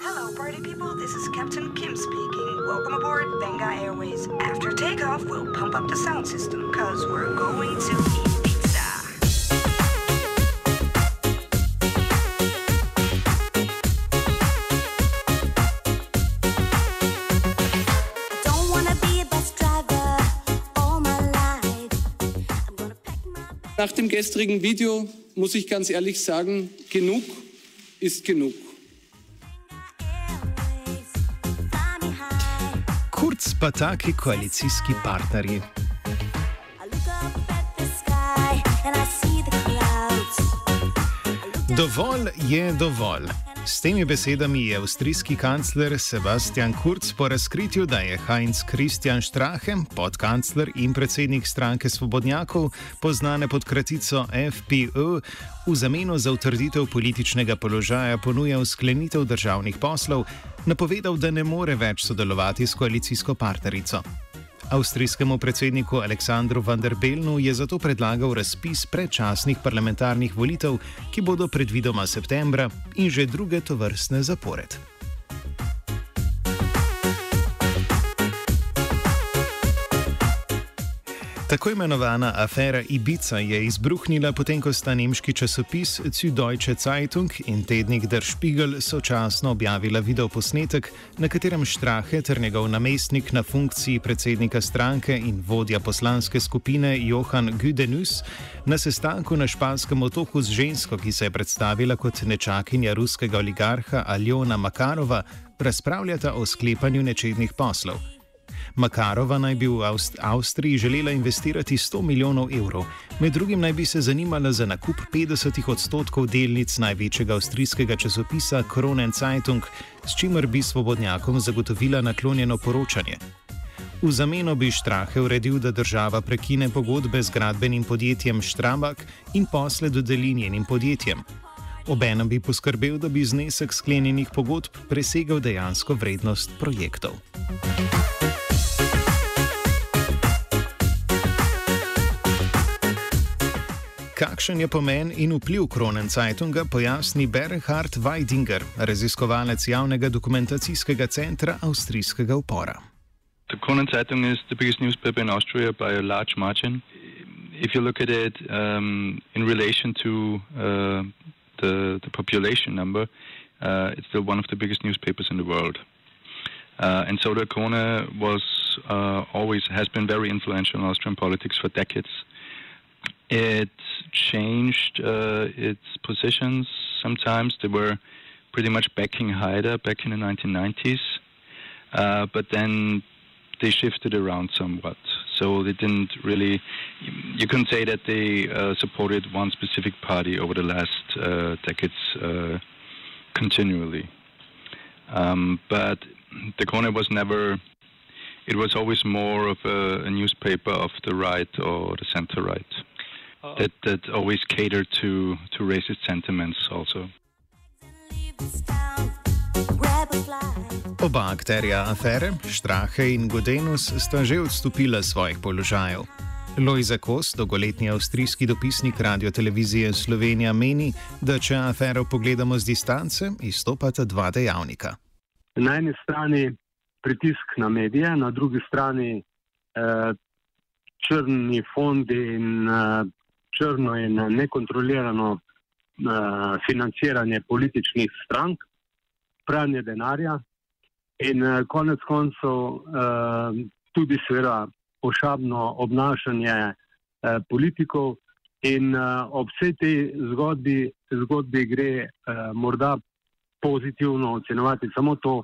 Hello, party people. This is Captain Kim speaking. Welcome aboard Benga Airways. After takeoff, we'll pump up the sound system because we're going to Nach dem gestrigen Video muss ich ganz ehrlich sagen, genug ist genug. Kurz pa taki koalicijski partnerji. Dovolj je dovolj. S temi besedami je avstrijski kancler Sebastian Kurz po razkritju, da je Heinz Christian Strache, podkancler in predsednik stranke Svobodnjakov, poznane pod kratico FPÖ, v zameno za utrditev političnega položaja ponujal sklenitev državnih poslov, napovedal, da ne more več sodelovati s koalicijsko partnerico. Avstrijskemu predsedniku Aleksandru van der Belnu je zato predlagal razpis predčasnih parlamentarnih volitev, ki bodo predvidoma septembra in že druge tovrstne zapored. Tako imenovana afera Ibiza je izbruhnila potem, ko sta nemški časopis Süddeutsche Zeitung in tednik Der Spiegel sočasno objavila videoposnetek, na katerem Strahe ter njegov namestnik na funkciji predsednika stranke in vodja poslanske skupine Johan Güdenus na sestanku na španskem otoku z žensko, ki se je predstavila kot nečakinja ruskega oligarha Aljona Makarova, razpravljata o sklepanju nečednih poslov. Makarova naj bi v Avst Avstriji želela investirati 100 milijonov evrov, med drugim naj bi se zanimala za nakup 50 odstotkov delnic največjega avstrijskega časopisa Kronen Zeitung, s čimer bi svobodnjakom zagotovila naklonjeno poročanje. V zameno bi Štrahe uredil, da država prekine pogodbe z gradbenim podjetjem Štrabak in posle dodeli njenim podjetjem. Obenem bi poskrbel, da bi znesek sklenjenih pogodb presegal dejansko vrednost projektov. Kakšen je pomen in vpliv Kronen Zeitunga, pojasni Bernhard Weidinger, raziskovalec javnega dokumentacijskega centra avstrijskega upora. The Kronen Zeitung is the biggest newspaper in Austria by a large margin. If you look at it um, in relation to uh, the, the population number, uh, it's still one of the biggest newspapers in the world. Uh, and so the Krone was uh, always has been very influential in Austrian politics for decades. It changed uh, its positions sometimes. They were pretty much backing Haider back in the 1990s, uh, but then they shifted around somewhat. So they didn't really, you couldn't say that they uh, supported one specific party over the last uh, decades uh, continually. Um, but the Krone was never, it was always more of a, a newspaper of the right or the center right. That, that always catered to, to racist sentiments also. Oba akterja afere, Strahe in Godenus, sta že odstopila svojih položajev. Lojza Kos, dolgoletni avstrijski dopisnik Radio Televizije Slovenija, meni, da če afero pogledamo z distance, izstopata dva dejavnika. na eni strani pritisk na medije, na drugi strani eh, črni fondi in eh, črno in nekontrolirano eh, financiranje političnih strank, pranje denarja in eh, konec koncev eh, tudi seveda pošabno obnašanje eh, politikov. In uh, ob vsej tej zgodbi, zgodbi gre uh, morda pozitivno ocenovati samo to,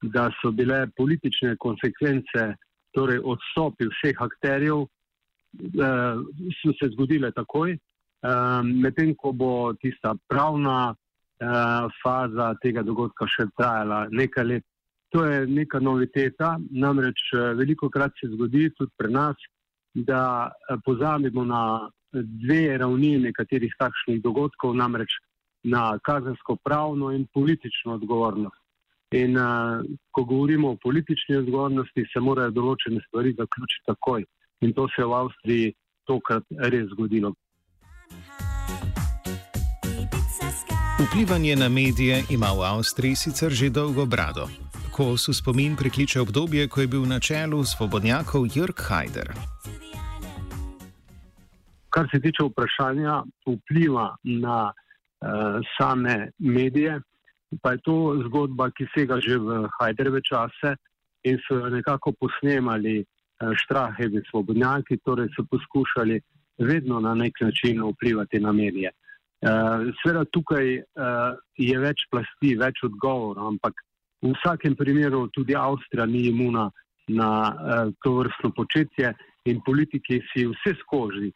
da so bile politične konsekvence, torej odstopi vseh akterjev, eh, so se zgodile takoj, eh, medtem ko bo tista pravna eh, faza tega dogodka še trajala nekaj let. To je neka noviteta, namreč eh, veliko krat se zgodi tudi pri nas, da eh, pozabimo na dve ravni nekaterih takšnih dogodkov, namreč na kazensko-pravno in politično odgovornost. In uh, ko govorimo o politični odgovornosti, se morajo določene stvari zaključiti takoj in to se je v Avstriji tokrat res zgodilo. Vplivanje na medije ima v Avstriji sicer že dolgo brado. Kos v spomin prikliče obdobje, ko je bil na čelu svobodnjakov Jörg Haider. Kar se tiče vprašanja vpliva na uh, same medije, pa je to zgodba, ki sega že v Haiderve čase in so jo nekako posnemali štrahevi svobodnjaki, torej so poskušali vedno na nek način vplivati na medije. Uh, Sveda tukaj uh, je več plasti, več odgovorov, ampak v vsakem primeru tudi Avstrija ni imuna na to vrstno početje in politiki si vse skozi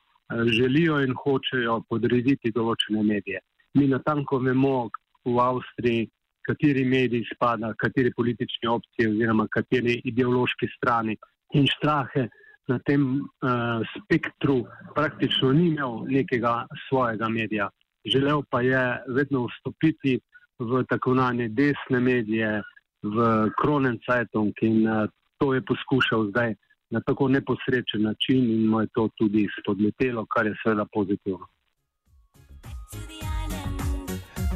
želijo in hočejo podrediti določene medije. Mi natanko vemo v Avstriji, kateri mediji spada, kateri politični opcije oziroma kateri ideološki strani in štrahe na tem uh, spektru praktično ni imel nekega svojega medija. Želel pa je vedno vstopiti v tako imenovane desne medije, v Kronen Zeitung in uh, to je poskušal zdaj na tako neposrečen način in mu je to tudi spodletelo, kar je seveda pozitivno.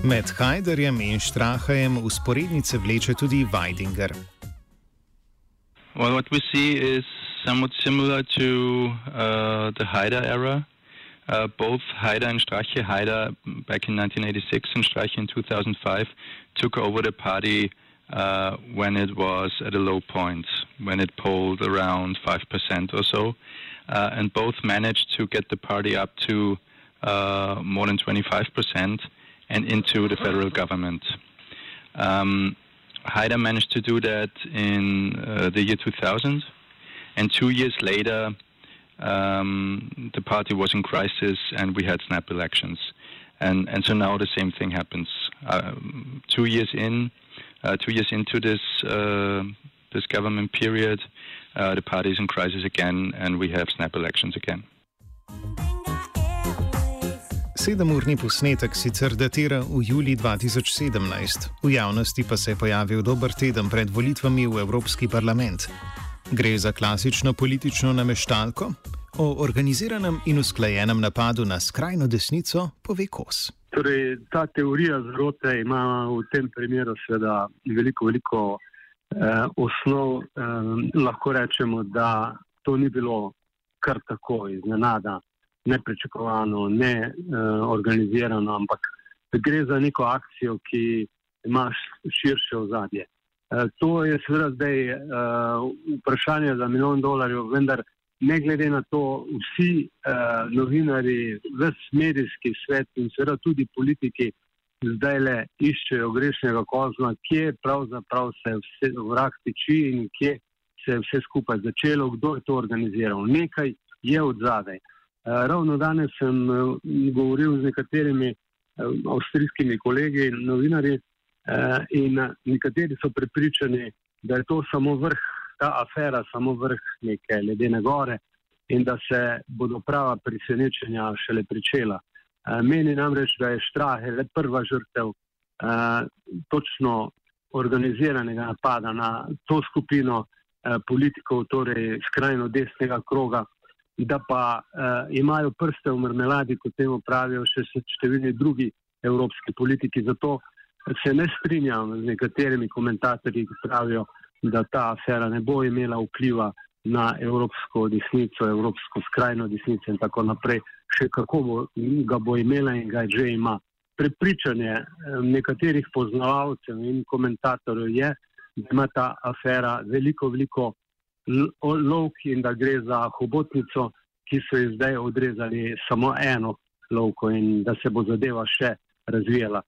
Med Hajderjem in Štrahajem usporednice vleče tudi Weidinger. Well, what we see is somewhat similar to uh, the Haider era. Uh, both Haider and Strache, Haider back in 1986 and Strache in 2005, took over the party uh, when it was at a low point, when it polled around 5% or so. Uh, and both managed to get the party up to uh, more than 25% and into the federal government. Um, Haider managed to do that in uh, the year 2000, and two years later, um, the party was in crisis and we had snap elections. And, and so now the same thing happens. Um, two years in, uh, two years into this uh, this government period, uh, the party is in crisis again, and we have snap elections again. Sedemurni posnetek sicer datira v juli 2017, v javnosti pa se je pojavil dober teden pred volitvami v Evropski parlament. Gre za klasično politično nameštalko? O organiziranem in usklajenem napadu na skrajno desnico pove Kos. Torej, ta teorija zrote ima v tem primeru seveda veliko, veliko eh, osnov. Eh, lahko rečemo, da to ni bilo kar tako iznenada neprečakovano, ne uh, organizirano, ampak gre za neko akcijo, ki ima širše ozadje. Uh, to je seveda zdaj uh, vprašanje za milijon dolarjev, vendar ne glede na to, vsi uh, novinari, ves medijski svet in seveda tudi politiki zdaj le iščejo grešnega kozla, kje pravzaprav se vse vrag tiči in kje se je vse skupaj začelo, kdo je to organiziral. Nekaj je od zadaj. Eh, ravno danes sem eh, govoril z nekaterimi eh, avstrijskimi kolegi in novinarji in nekateri so prepričani, da je to samo vrh, ta afera samo vrh neke ledene gore in da se bodo prava presenečenja šele pričela. Meni namreč, da je Štrahe le prva žrtev točno organiziranega napada na to skupino politikov, torej skrajno desnega kroga, da pa uh, imajo prste v marmeladi, kot temu pravijo še številni drugi evropski politiki. Zato se ne strinjam z nekaterimi komentatorji, ki pravijo, da ta afera ne bo imela vpliva na evropsko desnico, evropsko skrajno desnico in tako naprej. Še kako bo, ga bo imela in ga že ima. Prepričanje nekaterih poznavalcev in komentatorjev je, da ima ta afera veliko, veliko lovk in da gre za hobotnico, ki so ji zdaj odrezali samo eno lovko in da se bo zadeva še razvijala.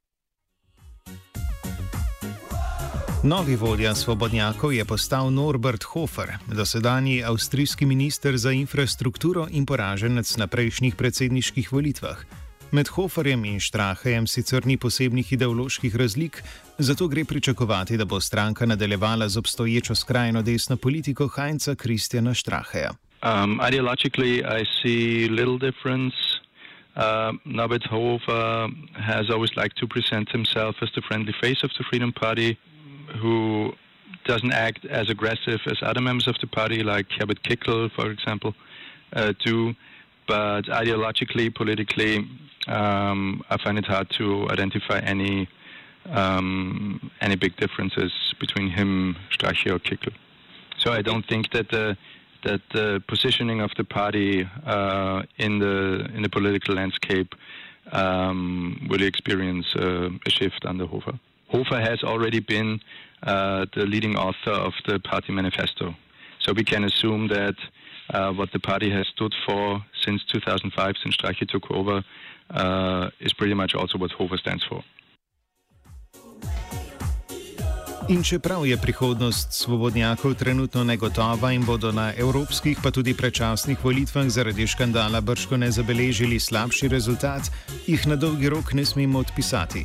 Novi vodja svobodnjakov je postal Norbert Hofer, dosedanji avstrijski minister za infrastrukturo in poraženec na prejšnjih predsedniških volitvah. Med Hoferjem in Štrahejem sicer ni posebnih ideoloških razlik, zato gre pričakovati, da bo stranka nadaljevala z obstoječo skrajno desno politiko Heinza Kristjana Štraheja. Um, ideologically, I see little difference. Uh, Norbert Hofer has always liked to present himself as the friendly face of the Freedom Party, who doesn't act as aggressive as other members of the party, like Herbert Kickl, for example, uh, do. But ideologically, politically, um, I find it hard to identify any um, any big differences between him, Strache, or Kickel. So I don't think that the that the positioning of the party uh, in the in the political landscape um, will experience uh, a shift under Hofer. Hofer has already been uh, the leading author of the party manifesto, so we can assume that uh, what the party has stood for since 2005, since Strache took over, uh, is pretty much also what Hofer stands for. In čeprav je prihodnost svobodnjakov trenutno negotova in bodo na evropskih pa tudi prečasnih volitvah zaradi škandala brško ne zabeležili slabši rezultat, jih na dolgi rok ne smemo odpisati.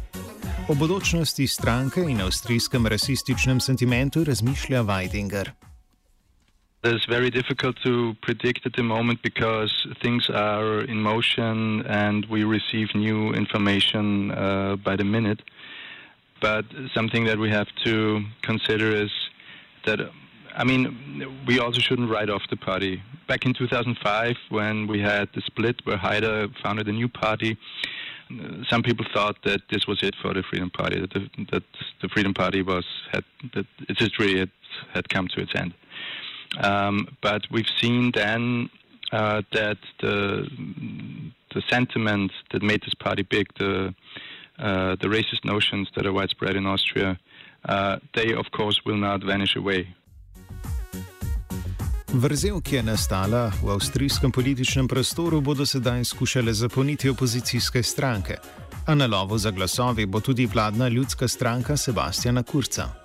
O bodočnosti stranke in avstrijskem rasističnem sentimentu razmišlja Weidinger. It's very difficult to predict at the moment because things are in motion and we receive new information uh, by the minute. But something that we have to consider is that, I mean, we also shouldn't write off the party. Back in 2005, when we had the split where Haider founded a new party, some people thought that this was it for the Freedom Party, that the, that the Freedom Party was had that its history had, had come to its end. Um, but we've seen then uh, that the the sentiment that made this party big, the uh, the racist notions that are widespread in Austria, uh, they of course will not vanish away. Vrzel, ki je nastala v avstrijskem političnem prostoru, bodo sedaj skušale zapolniti opozicijske stranke. A na lovo za glasovi bo tudi vladna ljudska stranka Sebastiana Kurca.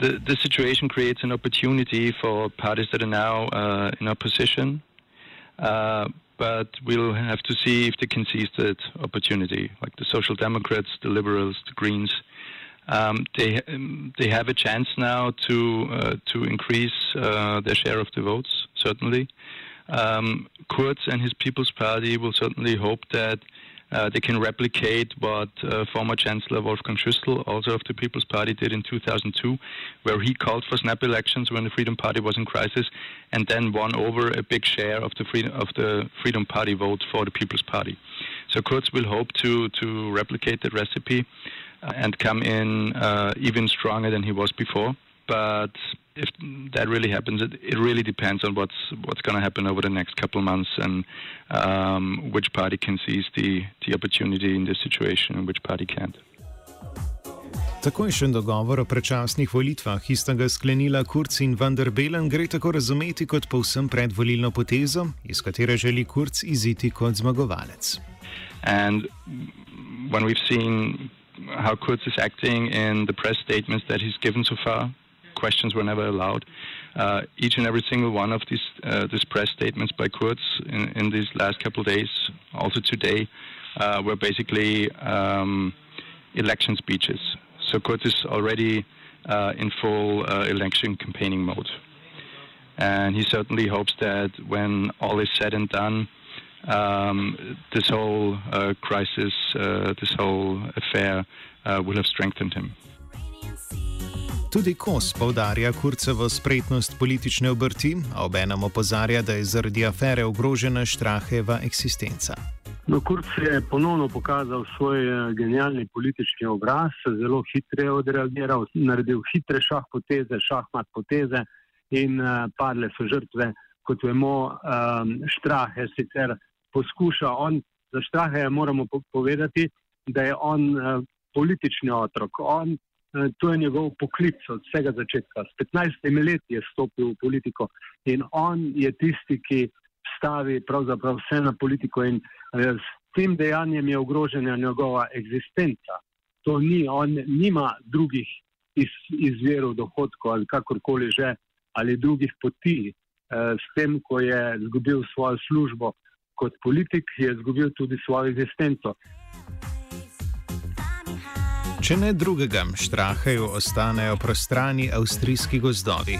The, the situation creates an opportunity for parties that are now uh, in opposition, uh, but we'll have to see if they can seize that opportunity, like the Social Democrats, the Liberals, the Greens. Um, they um, they have a chance now to uh, to increase uh, their share of the votes. Certainly, um, Kurz and his People's Party will certainly hope that uh, they can replicate what uh, former Chancellor Wolfgang Schüssel, also of the People's Party, did in 2002, where he called for snap elections when the Freedom Party was in crisis, and then won over a big share of the Freedom of the Freedom Party vote for the People's Party. So Kurz will hope to to replicate that recipe and come in uh, even stronger than he was before. But if that really happens, it, it really depends on what's what's going to happen over the next couple of months and um, which party can seize the, the opportunity in this situation and which party can't. Takojšen dogovor o prečasnih volitvah, ki sta ga sklenila Kurz in van der Bellen, gre tako razumeti kot povsem predvolilno potezo, iz katere želi Kurz iziti kot zmagovalec. And when we've seen how Kurz is acting in the press statements that he's given so far, questions were never allowed. Uh, each and every single one of these uh, these press statements by Kurz in, in these last couple of days, also today, uh, were basically um, election speeches. So Kurz is already uh, in full uh, election campaigning mode, and he certainly hopes that when all is said and done, um, this whole uh, crisis, this whole affair, will have strengthened him. Tudi Kos povdarja Kurcevo spretnost politične obrti, a obenem opozarja, da je zaradi afere ogrožena Štraheva eksistenca. No, Kurc je ponovno pokazal svoj eh, genialni politični obraz, zelo hitro je odreagiral, naredil hitre šah poteze, šahmat poteze in uh, padle so žrtve. Kot vemo, um, Štrahe sicer poskuša, on, za Štrahe moramo povedati, da je on uh, politični otrok. On to je njegov poklic od vsega začetka. S 15 leti je stopil v politiko in on je tisti, ki stavi pravzaprav vse na politiko in eh, s tem dejanjem je ogrožena njegova eksistenca. To ni, on nima drugih iz, izverov dohodkov ali kakorkoli že, ali drugih poti. Eh, s tem, ko je izgubil svojo službo kot politik, je izgubil tudi svojo eksistenco. Če ne drugega, štrahajo ostanejo prostrani avstrijski gozdovi.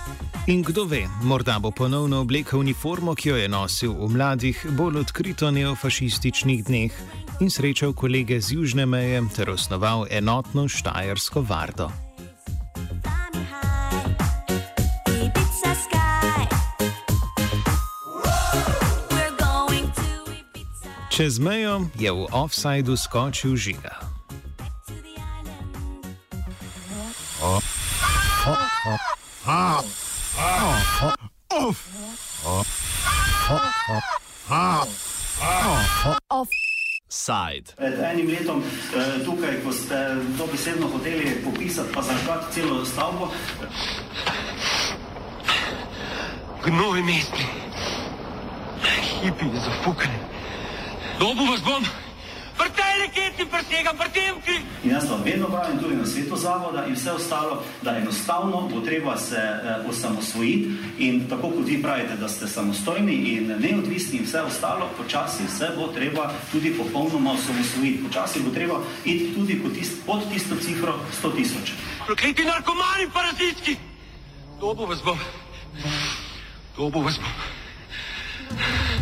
In kdo ve, morda bo ponovno oblekel uniformo, ki jo je nosil v mladih, bolj odkrito neofašističnih dneh in srečal kolege z južne meje ter osnoval enotno štajersko vardo. Čez mejo je v offsajdu skočil žiga. Side. Pred enim letom eh, tukaj, ko ste dobesedno hoteli popisati, pa zažgati celo stavbo, Gnoj mestni. Hipi je zafukane. Dobu vas bom. Vrtaj raketi, presegam, vrtem kri. in jaz vam vedno pravim, tudi na svetu zavoda in vse ostalo, da enostavno bo treba se eh, osamosvojiti in tako kot vi pravite, da ste samostojni in neodvisni in vse ostalo, počasi se bo treba tudi popolnoma osamosvojiti. Počasi bo treba iti tudi pod, tist, pod tisto cifro 100 tisoč. Prokleti narkomani parazitski. Dobu vas bom. Dobu vas bom.